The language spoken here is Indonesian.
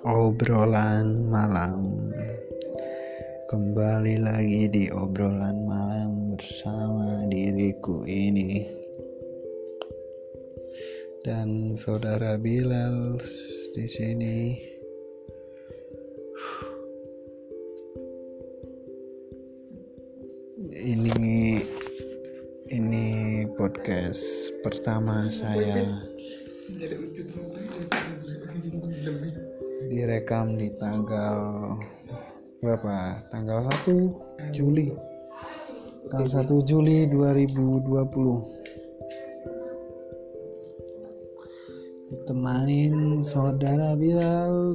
obrolan malam. Kembali lagi di obrolan malam bersama diriku ini. Dan saudara Bilal di sini. Ini ini podcast pertama saya direkam di tanggal berapa? Tanggal 1 Juli. Tanggal 1 Juli 2020 ditemanin saudara Bilal